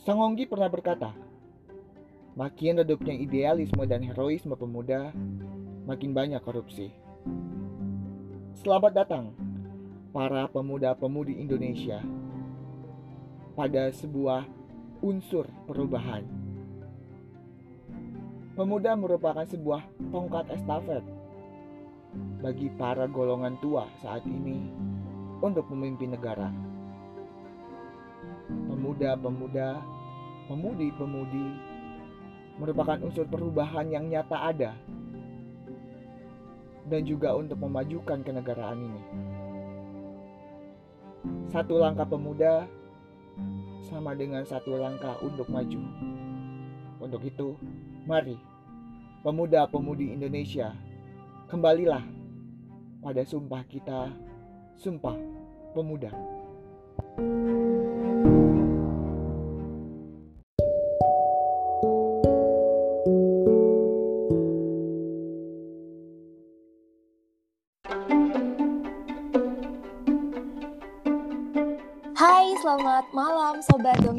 Sangonggi pernah berkata, makin redupnya idealisme dan heroisme pemuda, makin banyak korupsi. Selamat datang, para pemuda-pemudi Indonesia, pada sebuah unsur perubahan. Pemuda merupakan sebuah tongkat estafet bagi para golongan tua saat ini untuk memimpin negara. Pemuda-pemuda, pemudi-pemudi merupakan unsur perubahan yang nyata ada dan juga untuk memajukan kenegaraan ini. Satu langkah pemuda sama dengan satu langkah untuk maju. Untuk itu, mari pemuda-pemudi Indonesia, kembalilah pada sumpah kita, sumpah pemuda. Hai,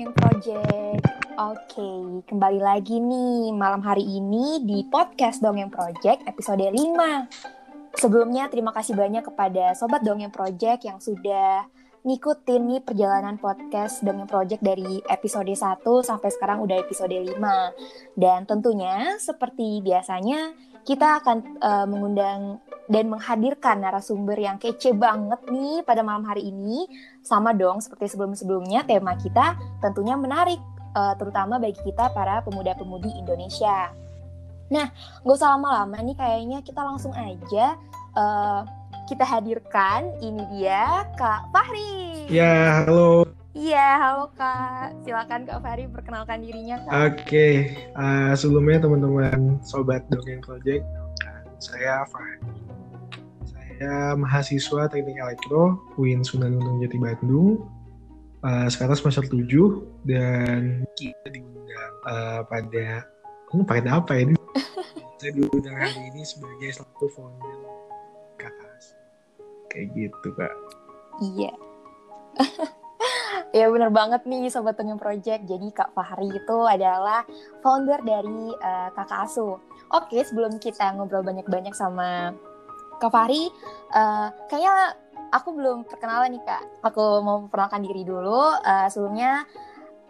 Dongeng Project. Oke, kembali lagi nih malam hari ini di podcast Dongeng Project episode 5. Sebelumnya terima kasih banyak kepada Sobat Dongeng Project yang sudah ngikutin nih perjalanan podcast Dongeng Project dari episode 1 sampai sekarang udah episode 5. Dan tentunya seperti biasanya kita akan uh, mengundang dan menghadirkan narasumber yang kece banget nih pada malam hari ini. Sama dong seperti sebelum-sebelumnya tema kita tentunya menarik uh, terutama bagi kita para pemuda-pemudi Indonesia. Nah, gak usah lama-lama nih kayaknya kita langsung aja uh, kita hadirkan ini dia Kak Fahri. Ya, halo. Iya, halo Kak. Silakan Kak Fahri perkenalkan dirinya Kak. Oke, okay. uh, sebelumnya teman-teman sobat Dongeng Project, saya Fahri saya mahasiswa Teknik Elektro UIN Sunan Gunung Jati Bandung. Uh, sekarang semester 7 dan kita diundang uh, pada hmm, pada apa ini? saya diundang hari ini sebagai satu founder kakak kayak gitu kak. Iya. ya bener banget nih Sobat Tengah Project. Jadi Kak Fahri itu adalah founder dari uh, Kakak Asu. Oke, sebelum kita ngobrol banyak-banyak sama Kak Fahri, uh, kayaknya aku belum perkenalan nih Kak. Aku mau perkenalkan diri dulu. Uh, sebelumnya,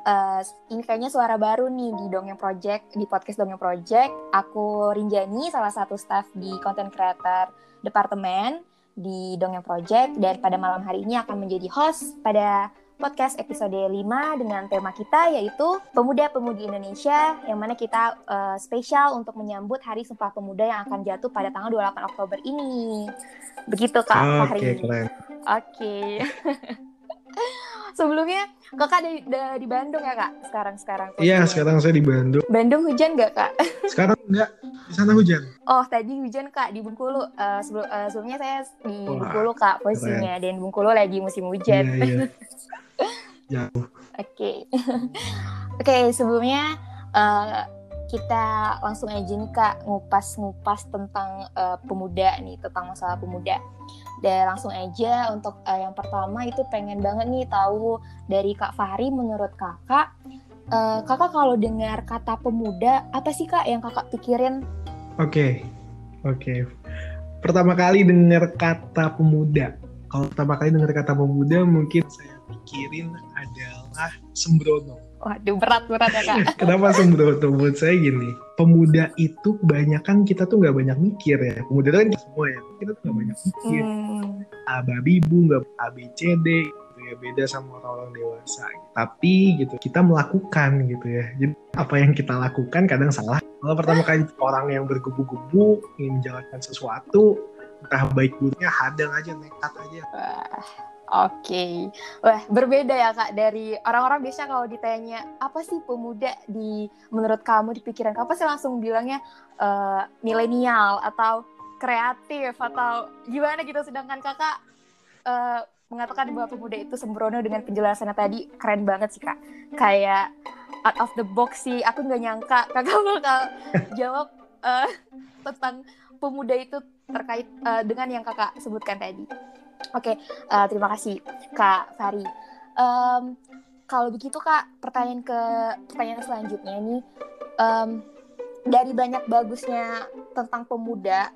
uh, ini kayaknya suara baru nih di Dongeng Project, di podcast Dongeng Project. Aku Rinjani, salah satu staff di Content Creator Departemen di Dongeng Project. Dan pada malam hari ini akan menjadi host pada podcast episode 5 dengan tema kita yaitu Pemuda-Pemudi Indonesia yang mana kita uh, spesial untuk menyambut Hari Sumpah Pemuda yang akan jatuh pada tanggal 28 Oktober ini. Begitu Kak oh, Fahri. Oke, okay, Oke. Sebelumnya kakak di, di, di Bandung ya kak? Sekarang sekarang. Iya sekarang saya di Bandung. Bandung hujan nggak kak? Sekarang enggak. Di sana hujan. Oh tadi hujan kak di Bengkulu. Uh, sebelum uh, sebelumnya saya di Wah, Bengkulu kak posisinya dan Bengkulu lagi musim hujan. Iya, iya. Jauh. Oke. Okay. Oke okay, sebelumnya uh, kita langsung aja nih kak ngupas-ngupas tentang uh, pemuda nih tentang masalah pemuda. Dan langsung aja untuk uh, yang pertama itu pengen banget nih tahu dari kak Fahri menurut kakak, uh, kakak kalau dengar kata pemuda apa sih kak yang kakak pikirin? Oke, okay. oke. Okay. Pertama kali dengar kata pemuda, kalau pertama kali dengar kata pemuda mungkin saya pikirin adalah sembrono Waduh berat berat ya kak. Kenapa sembrono? Buat saya gini, pemuda itu kebanyakan kita tuh nggak banyak mikir ya. Pemuda itu kan semua ya. Kita tuh nggak banyak mikir. Hmm. Ababi bu nggak ABCD gitu ya beda sama orang-orang dewasa. Tapi gitu kita melakukan gitu ya. Jadi apa yang kita lakukan kadang salah. Kalau pertama kali orang yang bergebu-gebu ingin menjalankan sesuatu, entah baik buruknya hadang aja nekat aja. Wah Oke, wah berbeda ya kak dari orang-orang biasa kalau ditanya apa sih pemuda di menurut kamu di pikiran? Kamu pasti langsung bilangnya uh, milenial atau kreatif atau gimana gitu. Sedangkan kakak uh, mengatakan bahwa pemuda itu sembrono dengan penjelasannya tadi keren banget sih kak. Kayak out of the box sih aku nggak nyangka kakak bakal jawab uh, tentang pemuda itu terkait uh, dengan yang kakak sebutkan tadi. Oke, okay, uh, eh, terima kasih Kak Fari. Um, kalau begitu kak, pertanyaan ke pertanyaan selanjutnya ini um, dari banyak bagusnya tentang pemuda,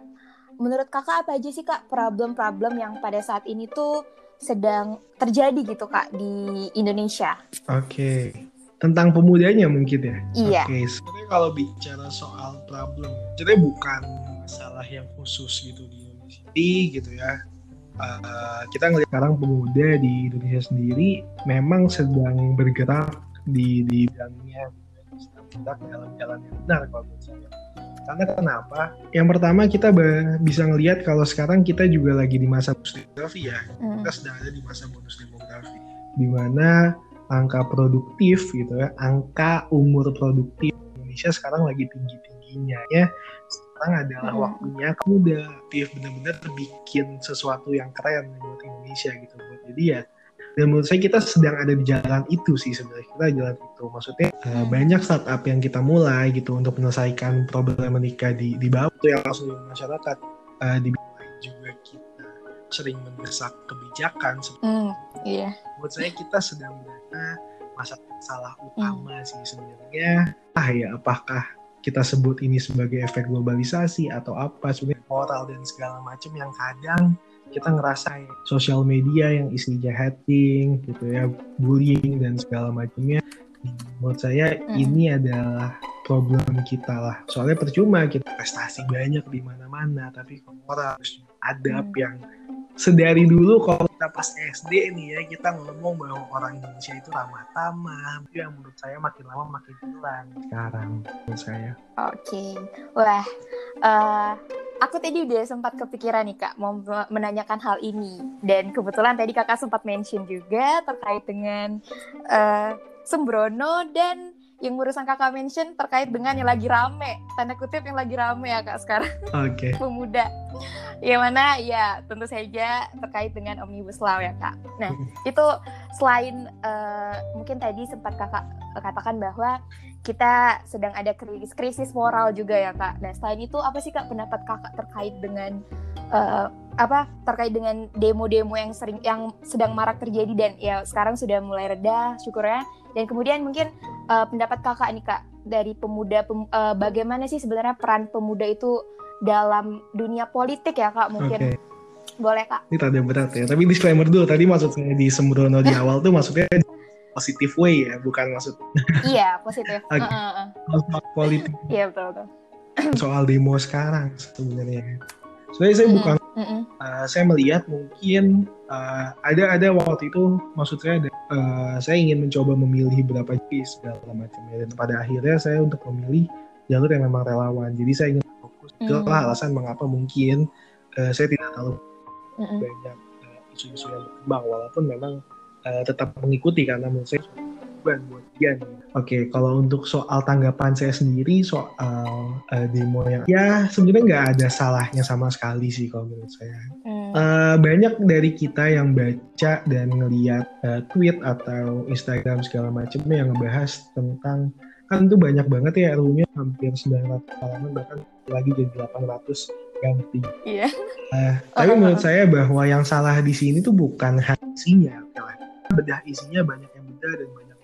menurut kakak apa aja sih kak problem-problem yang pada saat ini tuh sedang terjadi gitu kak di Indonesia? Oke, okay. tentang pemudanya mungkin ya. Iya. Oke, okay. sebenarnya kalau bicara soal problem, jadi bukan masalah yang khusus gitu di Indonesia, gitu ya. Uh, kita ngelihat sekarang pemuda di Indonesia sendiri memang sedang bergerak di di bidangnya sedang bergerak dalam jalan yang benar kalau menurut saya karena kenapa? Yang pertama kita bisa ngelihat kalau sekarang kita juga lagi di masa bonus demografi ya. Hmm. Kita sedang ada di masa bonus demografi. Di mana angka produktif gitu ya, angka umur produktif Indonesia sekarang lagi tinggi-tingginya ya. Sekarang adalah hmm. waktunya kamu udah benar-benar bikin sesuatu yang keren buat Indonesia gitu. Jadi ya dan menurut saya kita sedang ada di jalan itu sih sebenarnya kita jalan itu maksudnya uh, banyak startup yang kita mulai gitu untuk menyelesaikan problem menikah di di bawah itu yang langsung di masyarakat uh, di juga kita sering mendesak kebijakan mm, iya. menurut saya kita sedang berada masalah utama mm. sih sebenarnya ah ya apakah kita sebut ini sebagai efek globalisasi atau apa sebenarnya moral dan segala macam yang kadang kita ngerasain sosial media yang isinya hating gitu ya bullying dan segala macamnya menurut saya hmm. ini adalah problem kita lah soalnya percuma kita prestasi banyak di mana-mana tapi moral harus adab hmm. yang sedari dulu kalau kita pas SD nih ya kita ngomong bahwa orang Indonesia itu ramah tamah itu yang menurut saya makin lama makin hilang. Sekarang menurut saya. Oke. Okay. wah uh, aku tadi udah sempat kepikiran nih kak mau menanyakan hal ini. Dan kebetulan tadi kakak sempat mention juga terkait dengan uh, Sembrono dan yang urusan kakak mention terkait dengan yang lagi rame. Tanda kutip yang lagi rame ya kak sekarang. Okay. pemuda. Yang mana? Ya tentu saja terkait dengan omnibus law ya kak. Nah itu selain uh, mungkin tadi sempat kakak katakan bahwa kita sedang ada krisis krisis moral juga ya kak. Nah selain itu apa sih kak pendapat kakak terkait dengan uh, apa terkait dengan demo-demo yang sering yang sedang marak terjadi dan ya sekarang sudah mulai reda syukurnya dan kemudian mungkin uh, pendapat kakak nih kak dari pemuda pem, uh, bagaimana sih sebenarnya peran pemuda itu dalam dunia politik ya kak mungkin okay. boleh kak ini tanda berat ya tapi disclaimer dulu tadi maksud saya di sembrono di awal tuh maksudnya positif way ya bukan maksud iya positif okay. uh, uh, uh. politik iya betul betul soal demo sekarang sebenarnya sebenarnya saya bukan mm -hmm. uh, saya melihat mungkin uh, ada ada waktu itu maksud saya ada, uh, saya ingin mencoba memilih beberapa jenis segala macamnya dan pada akhirnya saya untuk memilih jalur yang memang relawan jadi saya ingin fokus mm. itulah alasan mengapa mungkin uh, saya tidak terlalu mm -hmm. banyak isu-isu uh, yang berkembang walaupun memang uh, tetap mengikuti karena menurut saya beban buat dia nih. Oke, kalau untuk soal tanggapan saya sendiri soal uh, demo yang ya sebenarnya nggak ada salahnya sama sekali sih kalau menurut saya. Hmm. Uh, banyak dari kita yang baca dan ngeliat uh, tweet atau Instagram segala macamnya yang ngebahas tentang kan itu banyak banget ya RU-nya hampir 900 halaman bahkan lagi jadi 800 ganti. Iya. Uh, tapi menurut saya bahwa yang salah di sini tuh bukan hasilnya, bedah isinya banyak yang beda dan banyak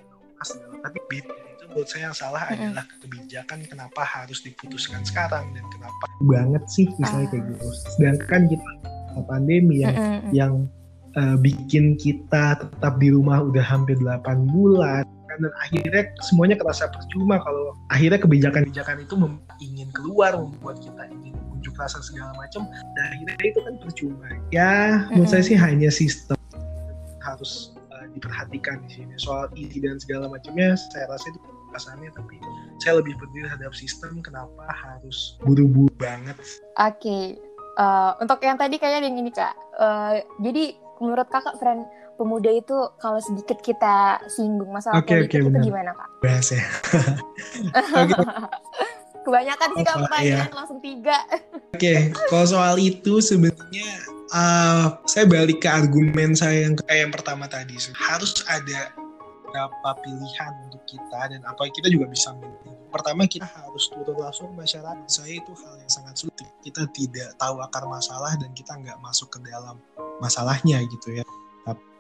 tapi itu menurut saya yang salah mm-hmm. adalah kebijakan kenapa harus diputuskan sekarang dan kenapa banget sih misalnya kayak gitu sedangkan kita pandemi yang mm-hmm. yang uh, bikin kita tetap di rumah udah hampir 8 bulan dan akhirnya semuanya kerasa percuma kalau akhirnya kebijakan-kebijakan itu ingin keluar membuat kita ingin unjuk rasa segala macam dan akhirnya itu kan percuma ya menurut mm-hmm. saya sih hanya sistem harus diperhatikan di sini soal isi dan segala macamnya saya rasa itu pembahasannya tapi saya lebih peduli terhadap sistem kenapa harus buru-buru banget oke okay. Uh, eh, untuk yang tadi kayaknya yang ini kak uh, jadi menurut kakak friend pemuda itu kalau sedikit kita singgung masalah okay, politik okay, itu gimana kak? Bahas ya. Kebanyakan sih kak pertanyaan ya. langsung tiga. Oke, okay. kalau soal itu sebenarnya uh, saya balik ke argumen saya yang kayak yang pertama tadi harus ada beberapa pilihan untuk kita dan apa kita juga bisa milih. Pertama kita harus turun langsung masyarakat. Saya itu hal yang sangat sulit. Kita tidak tahu akar masalah dan kita nggak masuk ke dalam masalahnya gitu ya.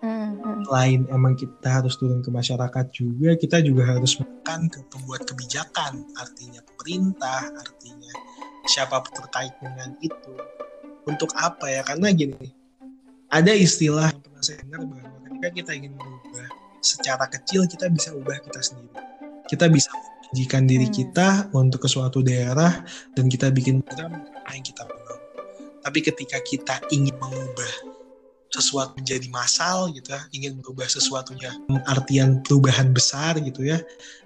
Hmm. hmm. Selain emang kita harus turun ke masyarakat juga, kita juga harus menekan ke pembuat kebijakan, artinya pemerintah, artinya siapa terkait dengan itu. Untuk apa ya? Karena gini, ada istilah yang pernah saya dengar bahwa ketika kita ingin berubah secara kecil, kita bisa ubah kita sendiri. Kita bisa menjanjikan diri Hmm. kita untuk ke suatu daerah dan kita bikin program yang kita mau. Tapi ketika kita ingin mengubah sesuatu menjadi massal gitu ya, ingin merubah sesuatunya artian perubahan besar gitu ya,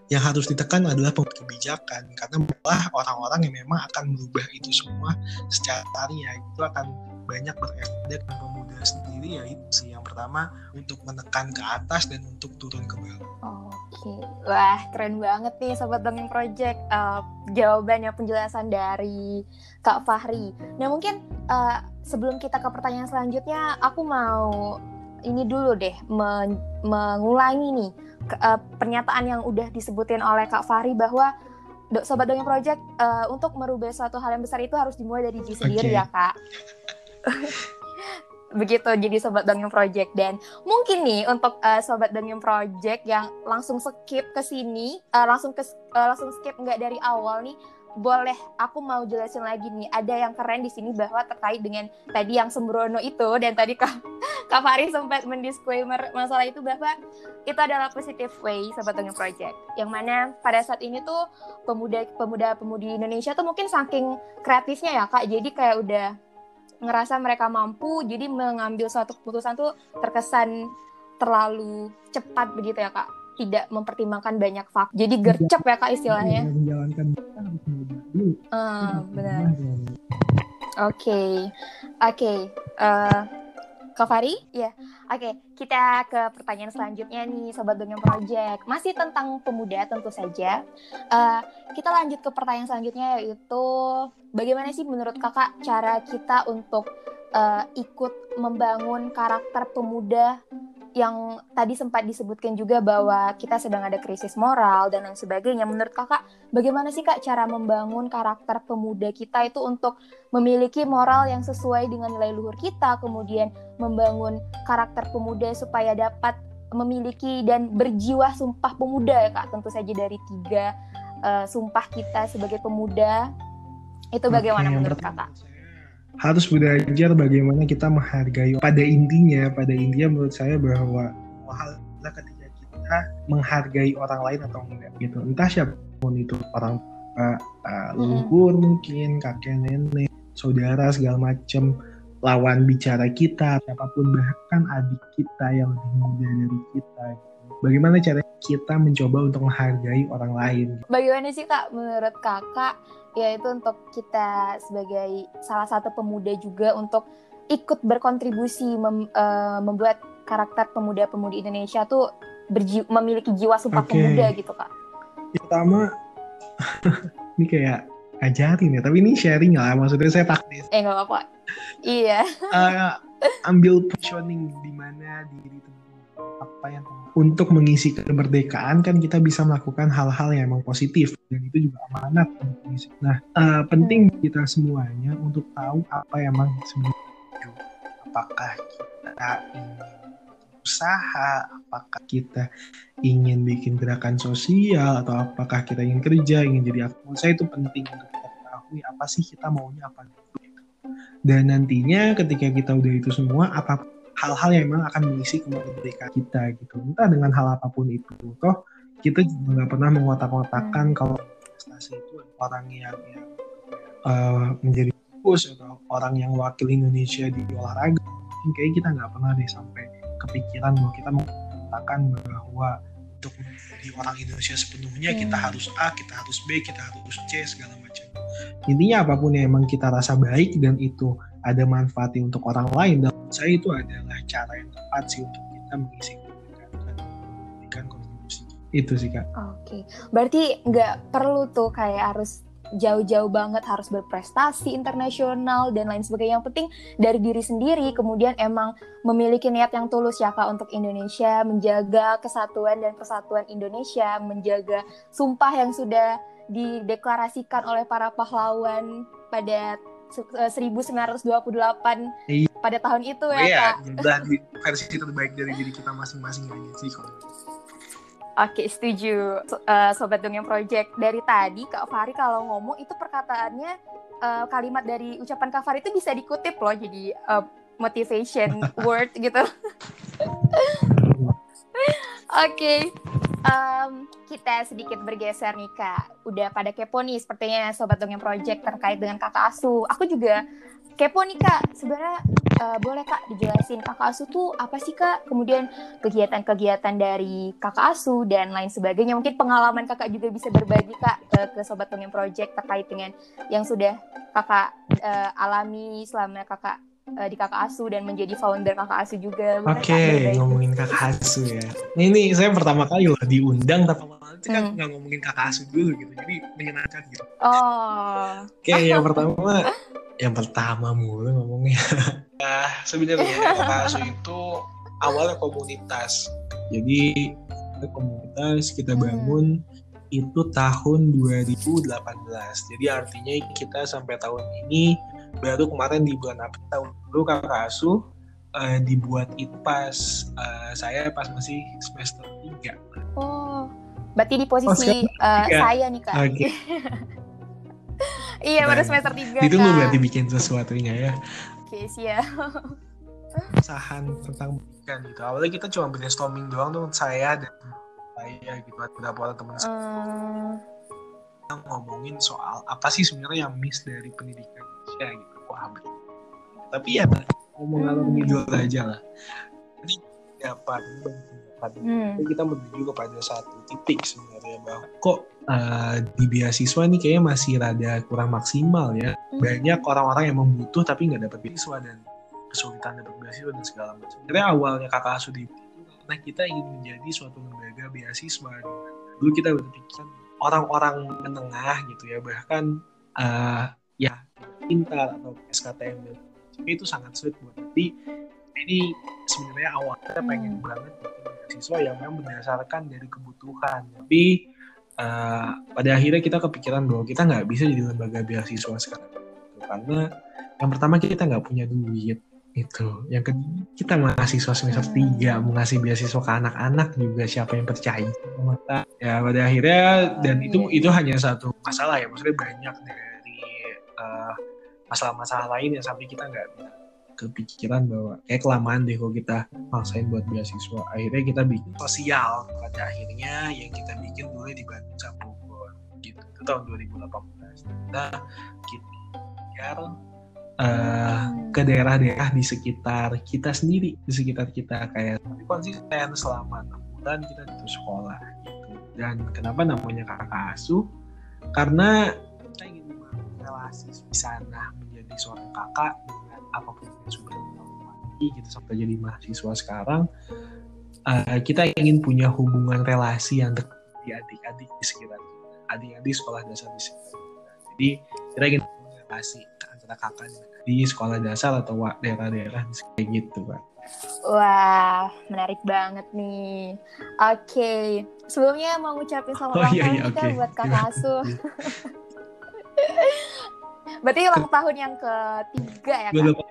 yang harus ditekan adalah pembuat kebijakan karena malah orang-orang yang memang akan merubah itu semua secara tarinya itu akan banyak berefek ke pemuda sendiri ya itu sih yang pertama untuk menekan ke atas dan untuk turun ke bawah. Oke, wah keren banget nih Sobat Dongeng Project. Uh, jawabannya penjelasan dari Kak Fahri. Nah mungkin uh, sebelum kita ke pertanyaan selanjutnya, aku mau ini dulu deh men- mengulangi nih ke- uh, pernyataan yang udah disebutin oleh Kak Fahri bahwa Sobat Dongeng Project uh, untuk merubah suatu hal yang besar itu harus dimulai dari diri sendiri Oke. ya Kak. Begitu jadi Sobat Dongeng Project dan mungkin nih untuk uh, Sobat Dongeng Project yang langsung skip ke sini, uh, langsung ke uh, langsung skip nggak dari awal nih, boleh aku mau jelasin lagi nih. Ada yang keren di sini bahwa terkait dengan tadi yang sembrono itu dan tadi Kak Kak Fari sempat mendisclaimer masalah itu bahwa itu adalah positive way Sobat Dongeng Project. Yang mana pada saat ini tuh pemuda pemuda pemudi Indonesia tuh mungkin saking kreatifnya ya Kak. Jadi kayak udah ngerasa mereka mampu jadi mengambil suatu keputusan tuh terkesan terlalu cepat begitu ya kak. Tidak mempertimbangkan banyak faktor jadi gercep ya kak istilahnya. Menjalankan ah benar. oke. Oke Eh, Kak Fari ya oke kita ke pertanyaan selanjutnya nih sobat dongeng project. Masih tentang pemuda tentu saja. Eh, kita lanjut ke pertanyaan selanjutnya yaitu bagaimana sih menurut kakak cara kita untuk eh, ikut membangun karakter pemuda yang tadi sempat disebutkan juga bahwa kita sedang ada krisis moral dan lain sebagainya. Menurut kakak, bagaimana sih kak cara membangun karakter pemuda kita itu untuk memiliki moral yang sesuai dengan nilai luhur kita, kemudian membangun karakter pemuda supaya dapat memiliki dan berjiwa sumpah pemuda ya kak. Tentu saja dari tiga eh, sumpah kita sebagai pemuda itu bagaimana Oke, yang menurut kakak? Harus belajar bagaimana kita menghargai. Pada intinya, pada intinya menurut saya bahwa hal adalah ketika kita menghargai orang lain atau enggak gitu. Entah siapa pun itu orang uh, uh, leluhur mungkin, kakek nenek, saudara segala macam lawan bicara kita, siapa pun bahkan adik kita yang lebih muda dari kita. gitu. Bagaimana cara kita mencoba untuk menghargai orang lain? Bagaimana sih kak menurut kakak yaitu untuk kita sebagai salah satu pemuda juga untuk ikut berkontribusi mem- eh, membuat karakter pemuda-pemudi Indonesia tuh berji- memiliki jiwa sumpah Oke. pemuda gitu kak. Pertama, ini kayak ajarin ya, tapi ini sharing lah. Maksudnya saya taktis. Eh nggak apa-apa. Iya. Eh, ambil positioning di mana diri teman apa yang untuk mengisi kemerdekaan kan kita bisa melakukan hal-hal yang emang positif dan itu juga amanat untuk mengisi. Nah, eh, penting kita semuanya untuk tahu apa yang emang sebenarnya apakah kita ingin usaha, apakah kita ingin bikin gerakan sosial? Atau apakah kita ingin kerja, ingin jadi aktor. Saya itu penting untuk kita ketahui apa sih kita maunya apa dan nantinya ketika kita udah itu semua apa hal-hal yang memang akan mengisi kemerdekaan kita gitu. Entah dengan hal apa pun itu. Toh kita juga nggak pernah mengotak-otakan kalau prestasi itu orang yang, yang eh, menjadi fokus atau orang yang wakil Indonesia di olahraga. Mungkin kayak kita nggak pernah deh sampai kepikiran bahwa kita mengatakan bahwa untuk menjadi orang Indonesia sepenuhnya Hmm. kita harus A, kita harus B, kita harus C segala macam. Intinya apa pun yang emang kita rasa baik dan itu ada manfaatnya untuk orang lain dan saya itu adalah cara yang tepat sih untuk kita mengisi memberikan kontribusi itu sih kak Oke. Berarti nggak perlu tuh kayak harus jauh-jauh banget harus berprestasi internasional dan lain sebagainya. Yang penting dari diri sendiri, kemudian emang memiliki niat yang tulus ya kak untuk Indonesia, menjaga kesatuan dan persatuan Indonesia, menjaga sumpah yang sudah dideklarasikan oleh para pahlawan pada 1928 Iya. pada tahun itu Oh ya iya, kak. dan versi terbaik dari diri kita masing-masing aja sih kalau Oke, setuju. So- eh, Sobat Dongeng Project. Dari tadi Kak Fari kalau ngomong itu perkataannya eh, kalimat dari ucapan Kak Fari itu bisa dikutip loh jadi eh, motivation word gitu. Oke. Em, kita sedikit bergeser nih Kak. Udah pada kepo nih sepertinya Sobat Dongeng Project terkait dengan kakak asuh. Aku juga kepo nih Kak. Sebenarnya eh, boleh Kak dijelasin kakak asuh tuh apa sih Kak? Kemudian kegiatan-kegiatan dari kakak asuh dan lain sebagainya. Mungkin pengalaman kakak juga bisa berbagi kak ke, ke Sobat Dongeng Project terkait dengan yang sudah kakak eh, alami selama kakak eh, di kakak asuh dan menjadi founder kakak asuh juga. Oke, berbagi? ngomongin kakak asuh ya. Ini, ini saya pertama kali loh diundang, tapi itu kan Hmm. nggak ngomongin kakak asuh dulu gitu. Jadi menyenangkan gitu. Oh, Oke, yang pertama, yang pertama mulu ngomongnya. Nah, sebenarnya kakak asuh itu awalnya komunitas. Jadi kita komunitas kita Hmm. bangun itu tahun 2018. Jadi artinya kita sampai tahun ini baru kemarin di bulan April tahun lalu kakak asuh eh, dibuat itu pas eh, saya pas masih semester 3. oh, berarti di Oh, posisi eh, tiga. saya nih kak. Oke, Iya baru Nah, semester tiga ditunggu kak. berarti bikin sesuatunya ya. Oke siap. Sahan tentang pendidikan gitu. Awalnya kita cuma brainstorming doang tuh saya dan saya gitu ada beberapa orang teman saya Hmm, ngomongin soal apa sih sebenarnya yang miss dari pendidikan Indonesia gitu. Wah, betul. Tapi ya ngomong ngalor Hmm. aja lah. Jadi dapat pendapat hmm. Kita menuju kepada satu titik sebenarnya bahwa kok eh, di beasiswa nih kayaknya masih rada kurang maksimal ya. Banyak orang-orang yang membutuh tapi nggak dapat beasiswa dan kesulitan dapat beasiswa dan segala macam. Sebenarnya awalnya kakak asuh di itu karena kita ingin menjadi suatu lembaga beasiswa. Dulu kita berpikir orang-orang menengah gitu ya bahkan eh, ya pintar atau SKTM dan sebagainya itu sangat sulit buat jadi ini sebenarnya awalnya pengen banget bikin beasiswa yang memang berdasarkan dari kebutuhan. Tapi eh, pada akhirnya kita kepikiran bahwa kita nggak bisa jadi lembaga beasiswa sekarang Gitu. karena yang pertama kita nggak punya duit itu yang kedua kita mahasiswa semester Hmm. 3 mau ngasih beasiswa ke anak-anak juga siapa yang percaya? Ya pada akhirnya dan itu Iya. itu hanya satu masalah ya. Maksudnya banyak dari eh, masalah-masalah lain yang sampai kita nggak kepikiran bahwa kayak kelamaan deh kalau kita maksain buat beasiswa. Akhirnya kita bikin. sosial. Pada akhirnya yang kita bikin dulu di Bandung Bogor gitu. Itu tahun 2018 kita kita biar eh, ke daerah-daerah di sekitar kita sendiri. Di sekitar kita kayak tapi konsisten selama enam bulan kita itu sekolah gitu. Dan kenapa namanya kakak asuh karena relasi di sana menjadi seorang kakak dengan apa pun yang sudah dilalui gitu sampai jadi mahasiswa sekarang eh, kita ingin punya hubungan relasi yang dekat di adik-adik di sekitar kita adik-adik sekolah dasar di sekitar kita jadi kita ingin punya relasi antara kakak di sekolah dasar atau daerah-daerah kayak gitu pak Wah, menarik banget nih. Oke, sebelumnya mau ngucapin selamat Oh, ulang iya, tahun iya, Kak, oke. buat kakak Gimana? asuh. Berarti ulang tahun yang ketiga ya, Kak? lupa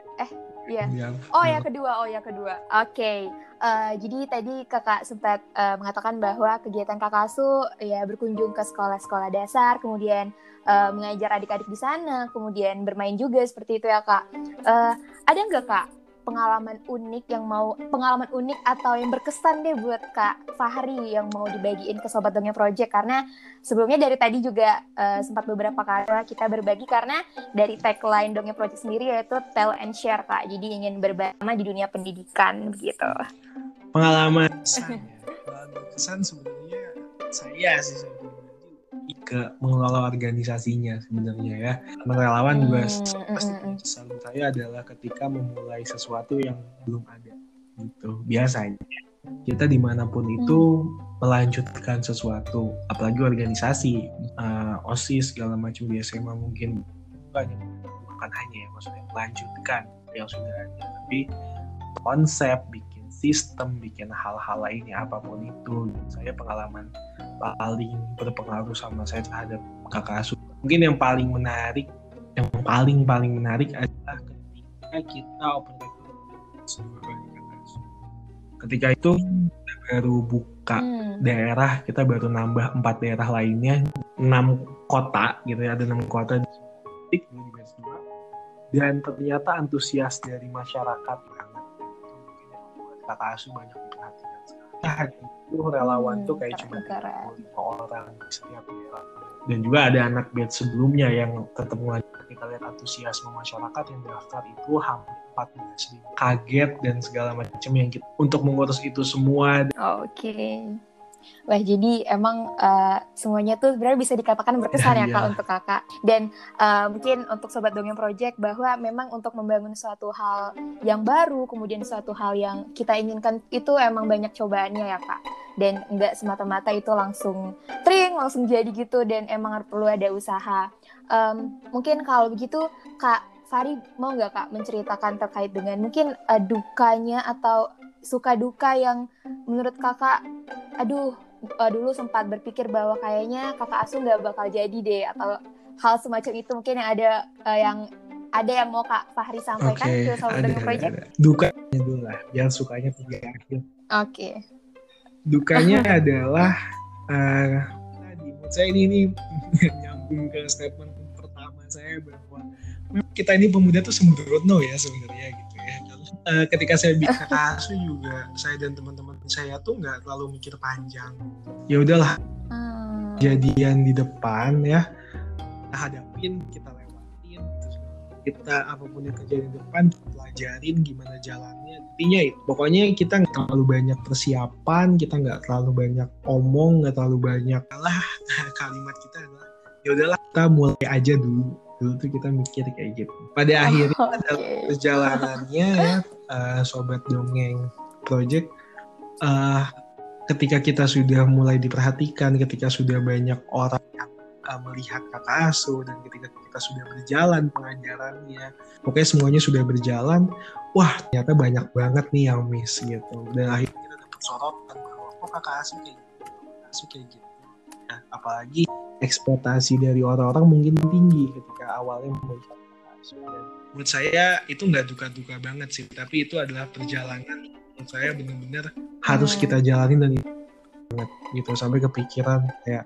Iya. bilang. Oh ya kedua, oh ya kedua. Oke, Eh, jadi tadi kakak sempat eh, mengatakan bahwa kegiatan kakak asuh ya berkunjung ke sekolah-sekolah dasar, kemudian eh, mengajar adik-adik di sana, kemudian bermain juga seperti itu ya kak. Eh, ada nggak kak pengalaman unik yang mau pengalaman unik atau yang berkesan deh buat kak Fahri yang mau dibagiin ke sobat dongeng project. Karena sebelumnya dari tadi juga eh, sempat beberapa kali kita berbagi karena dari tagline dongeng project sendiri yaitu tell and share kak. Jadi ingin berbagi di dunia pendidikan begitu. Pengalaman. Kesan ya. Pengalaman kesan sebenarnya saya sih ke mengelola organisasinya sebenarnya ya. Relawan juga Hmm, pasti mm, mm, kesan saya adalah ketika memulai sesuatu yang belum ada gitu. Biasanya kita di mana pun itu melanjutkan sesuatu, apalagi organisasi, eh, osis segala macam di SMA mungkin bukan bukan hanya ya maksudnya melanjutkan yang sudah ada, tapi konsep, bikin sistem, bikin hal-hal lainnya apa pun itu. Saya pengalaman paling berpengaruh sama saya terhadap kakak asuh. Mungkin yang paling menarik yang paling paling menarik adalah ketika kita open ketika itu kita baru buka hmm. daerah kita baru nambah empat daerah lainnya enam kota gitu ya ada enam kota di dan ternyata antusias dari masyarakat banget kakak asuh banyak perhatian itu relawan hmm, tuh kayak cuma orang setiap daerah. Dan juga ada anak bed sebelumnya yang tetap mengajar kita lihat antusiasme masyarakat yang daftar itu hampir 14 ribu. Kaget dan segala macam yang kita untuk mengurus itu semua. Oke. okay. Wah, jadi emang uh, semuanya tuh sebenarnya bisa dikatakan berkesan ya, ya Kak iya. untuk Kakak. Dan uh, mungkin untuk Sobat Dongeng Project bahwa memang untuk membangun suatu hal yang baru, kemudian suatu hal yang kita inginkan itu emang banyak cobaannya ya Kak. Dan nggak semata-mata itu langsung tring, langsung jadi gitu dan emang perlu ada usaha. Um, mungkin kalau begitu Kak Fari mau nggak Kak menceritakan terkait dengan mungkin uh, dukanya atau suka duka yang menurut Kakak aduh uh, dulu sempat berpikir bahwa kayaknya kakak asuh nggak bakal jadi deh atau hal semacam itu mungkin yang ada uh, yang ada yang mau kak Fahri sampaikan okay, ke Dengan Project? Dukanya dulu lah, yang sukanya tiga akhir. Oke. Okay. Dukanya adalah uh, tadi menurut saya ini ini nyambung ke statement pertama saya bahwa kita ini pemuda tuh sembrono ya sebenarnya gitu. Uh, ketika saya bicara kasus juga saya dan teman-teman saya tuh nggak terlalu mikir panjang. Ya udahlah hmm. jadian di depan ya. Kita hadapin kita lewatin gitu. Kita apa pun yang terjadi di depan pelajarin gimana jalannya. Intinya itu pokoknya kita nggak terlalu banyak persiapan kita nggak terlalu banyak omong nggak terlalu banyak. Lah kalimat kita adalah ya udahlah kita mulai aja dulu dulu tuh kita mikir kayak gitu pada oh, akhirnya okay. perjalanannya ya uh, sobat dongeng project uh, ketika kita sudah mulai diperhatikan, ketika sudah banyak orang yang uh, melihat kata asuh dan ketika kita sudah berjalan pengajarannya, pokoknya semuanya sudah berjalan, wah ternyata banyak banget nih yang miss gitu. Dan akhirnya kita dapat sorotan bahwa kok kakak asuh kayak gitu, kakak asuh kayak gitu. Nah, apalagi ekspektasi dari orang-orang mungkin tinggi ketika awalnya melihat. Dan menurut saya itu nggak duka-duka banget sih, tapi itu adalah perjalanan. Menurut saya benar-benar harus kita jalanin dan banget gitu sampai kepikiran kayak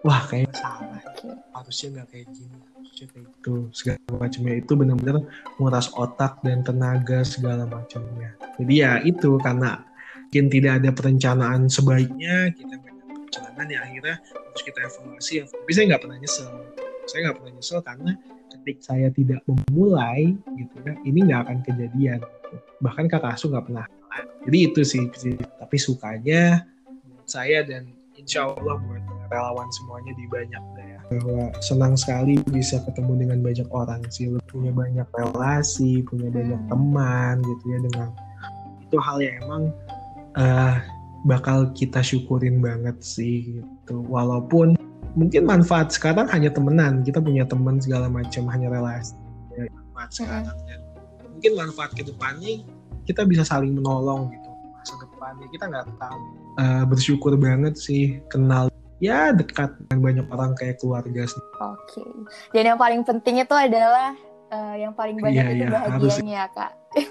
wah kayak salah. Harusnya nggak kayak gini harusnya kayak gitu. Segala macamnya. Itu benar-benar nguras otak dan tenaga segala macamnya. Jadi ya itu karena mungkin tidak ada perencanaan sebaiknya kita banyak perencanaan ya akhirnya harus kita evaluasi tapi saya nggak pernah nyesel. Saya nggak pernah nyesel karena ketika saya tidak memulai gitu ya ini nggak akan kejadian. Bahkan kakak asuh nggak pernah. Jadi itu sih, tapi sukanya saya dan insya Allah buat relawan semuanya di banyak daerah bahwa senang sekali bisa ketemu dengan banyak orang sih. Punya banyak relasi punya banyak hmm. teman gitu ya dengan itu hal yang emang uh, bakal kita syukurin banget sih gitu. Walaupun mungkin manfaat sekarang hanya temenan kita punya teman segala macam hanya relasi ya, manfaat sekarang dan mungkin manfaat ke depannya kita bisa saling menolong gitu masa depannya. Kita nggak tahu. Uh, bersyukur banget sih kenal ya dekat dengan banyak orang kayak keluarga Oke. Okay. Dan yang paling penting itu adalah uh, yang paling banyak yeah, itu yeah, bahagianya, harus. kak.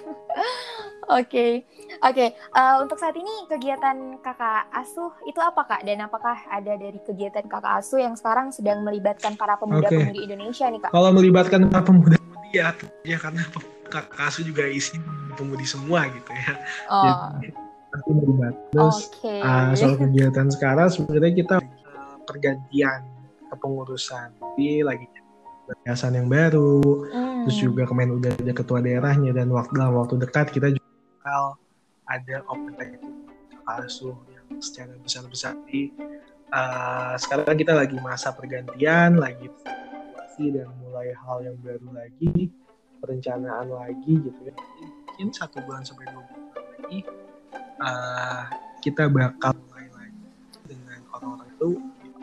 Oke, oke. Okay. Uh, untuk saat ini kegiatan kakak asuh itu apa kak? Dan apakah ada dari kegiatan kakak asuh yang sekarang sedang melibatkan para pemuda-pemudi okay. Indonesia nih kak? Kalau melibatkan para pemuda-pemudi ya, ya karena kakak asuh juga isi pemudi semua gitu ya. Oh. Jadi nanti melibat. Terus okay. uh, soal kegiatan sekarang sebenarnya kita pergantian kepengurusan. Jadi lagi yayasan yang baru, hmm. Terus juga kemarin udah ada ketua daerahnya dan waktu dalam waktu dekat kita juga bakal ada open asuh yang secara besar-besar di uh, sekarang kita lagi masa pergantian, lagi dan mulai hal yang baru lagi perencanaan lagi gitu ya. Mungkin satu bulan sampai dua bulan lagi uh, kita bakal mulai lagi dengan orang-orang itu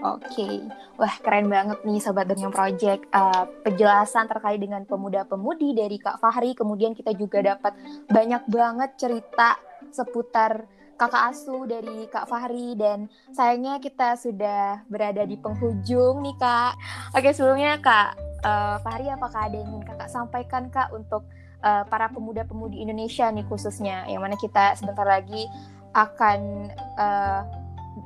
Oke, okay. wah keren banget nih Sobat Dongeng Project. Uh, penjelasan terkait dengan pemuda-pemudi dari Kak Fahri, kemudian kita juga dapat banyak banget cerita seputar kakak asuh dari Kak Fahri dan sayangnya kita sudah berada di penghujung nih Kak. Oke sebelumnya Kak uh, Fahri apakah ada yang ingin kakak sampaikan kak untuk uh, para pemuda-pemudi Indonesia nih khususnya yang mana kita sebentar lagi akan uh,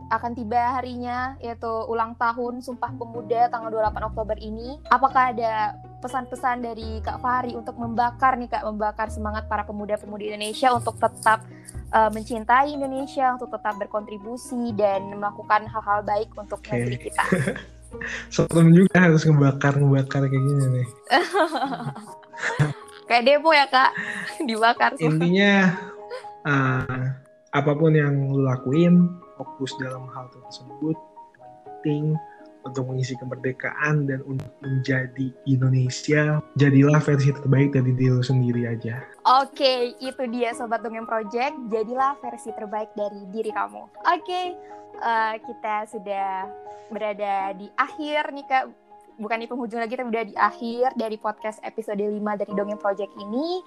akan tiba harinya yaitu ulang tahun Sumpah Pemuda tanggal 28 Oktober ini. Apakah ada pesan-pesan dari Kak Fahri untuk membakar nih Kak, membakar semangat para pemuda-pemudi Indonesia untuk tetap uh, mencintai Indonesia, untuk tetap berkontribusi dan melakukan hal-hal baik untuk okay. negeri kita. Serem juga harus ngebakar-ngebakar kayak gini nih. kayak depo ya Kak, dibakar. Semua. Intinya uh, apa pun yang lu lakuin, fokus dalam hal tersebut penting untuk mengisi kemerdekaan dan untuk menjadi Indonesia jadilah versi terbaik dari diri sendiri aja. Oke itu dia sobat dongeng project. Jadilah versi terbaik dari diri kamu. Oke uh, kita sudah berada di akhir nih kak. Bukan di penghujung lagi tapi udah di akhir dari podcast episode 5 dari Dongeng Project ini.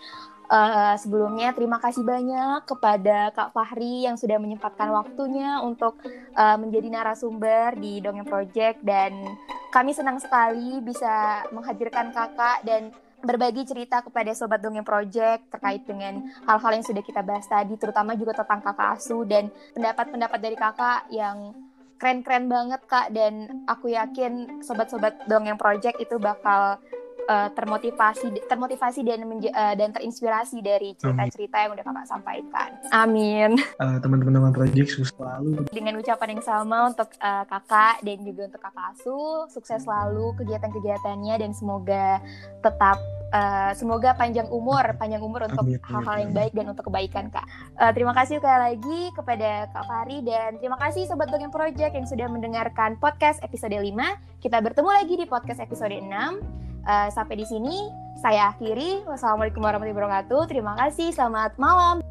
Uh, sebelumnya terima kasih banyak kepada Kak Fahri yang sudah menyempatkan waktunya untuk uh, menjadi narasumber di Dongeng Project. Dan kami senang sekali bisa menghadirkan Kakak dan berbagi cerita kepada Sobat Dongeng Project terkait dengan hal-hal yang sudah kita bahas tadi, terutama juga tentang kakak asuh dan pendapat-pendapat dari kakak yang keren-keren banget kak. Dan aku yakin sobat-sobat dongeng project itu bakal uh, termotivasi termotivasi dan uh, dan terinspirasi dari cerita-cerita yang udah kakak sampaikan. Amin. Uh, teman-teman project sukses selalu. Dengan ucapan yang sama untuk uh, kakak dan juga untuk kakak Asu, sukses selalu kegiatan-kegiatannya dan semoga tetap uh, semoga panjang umur, panjang umur untuk hal-hal yang baik dan untuk kebaikan kak. Uh, terima kasih sekali lagi kepada Kak Fari dan terima kasih Sobat Dongeng Project yang sudah mendengarkan podcast episode 5. Kita bertemu lagi di podcast episode 6. Uh, sampai di sini saya akhiri. Wassalamualaikum warahmatullahi wabarakatuh. Terima kasih. Selamat malam.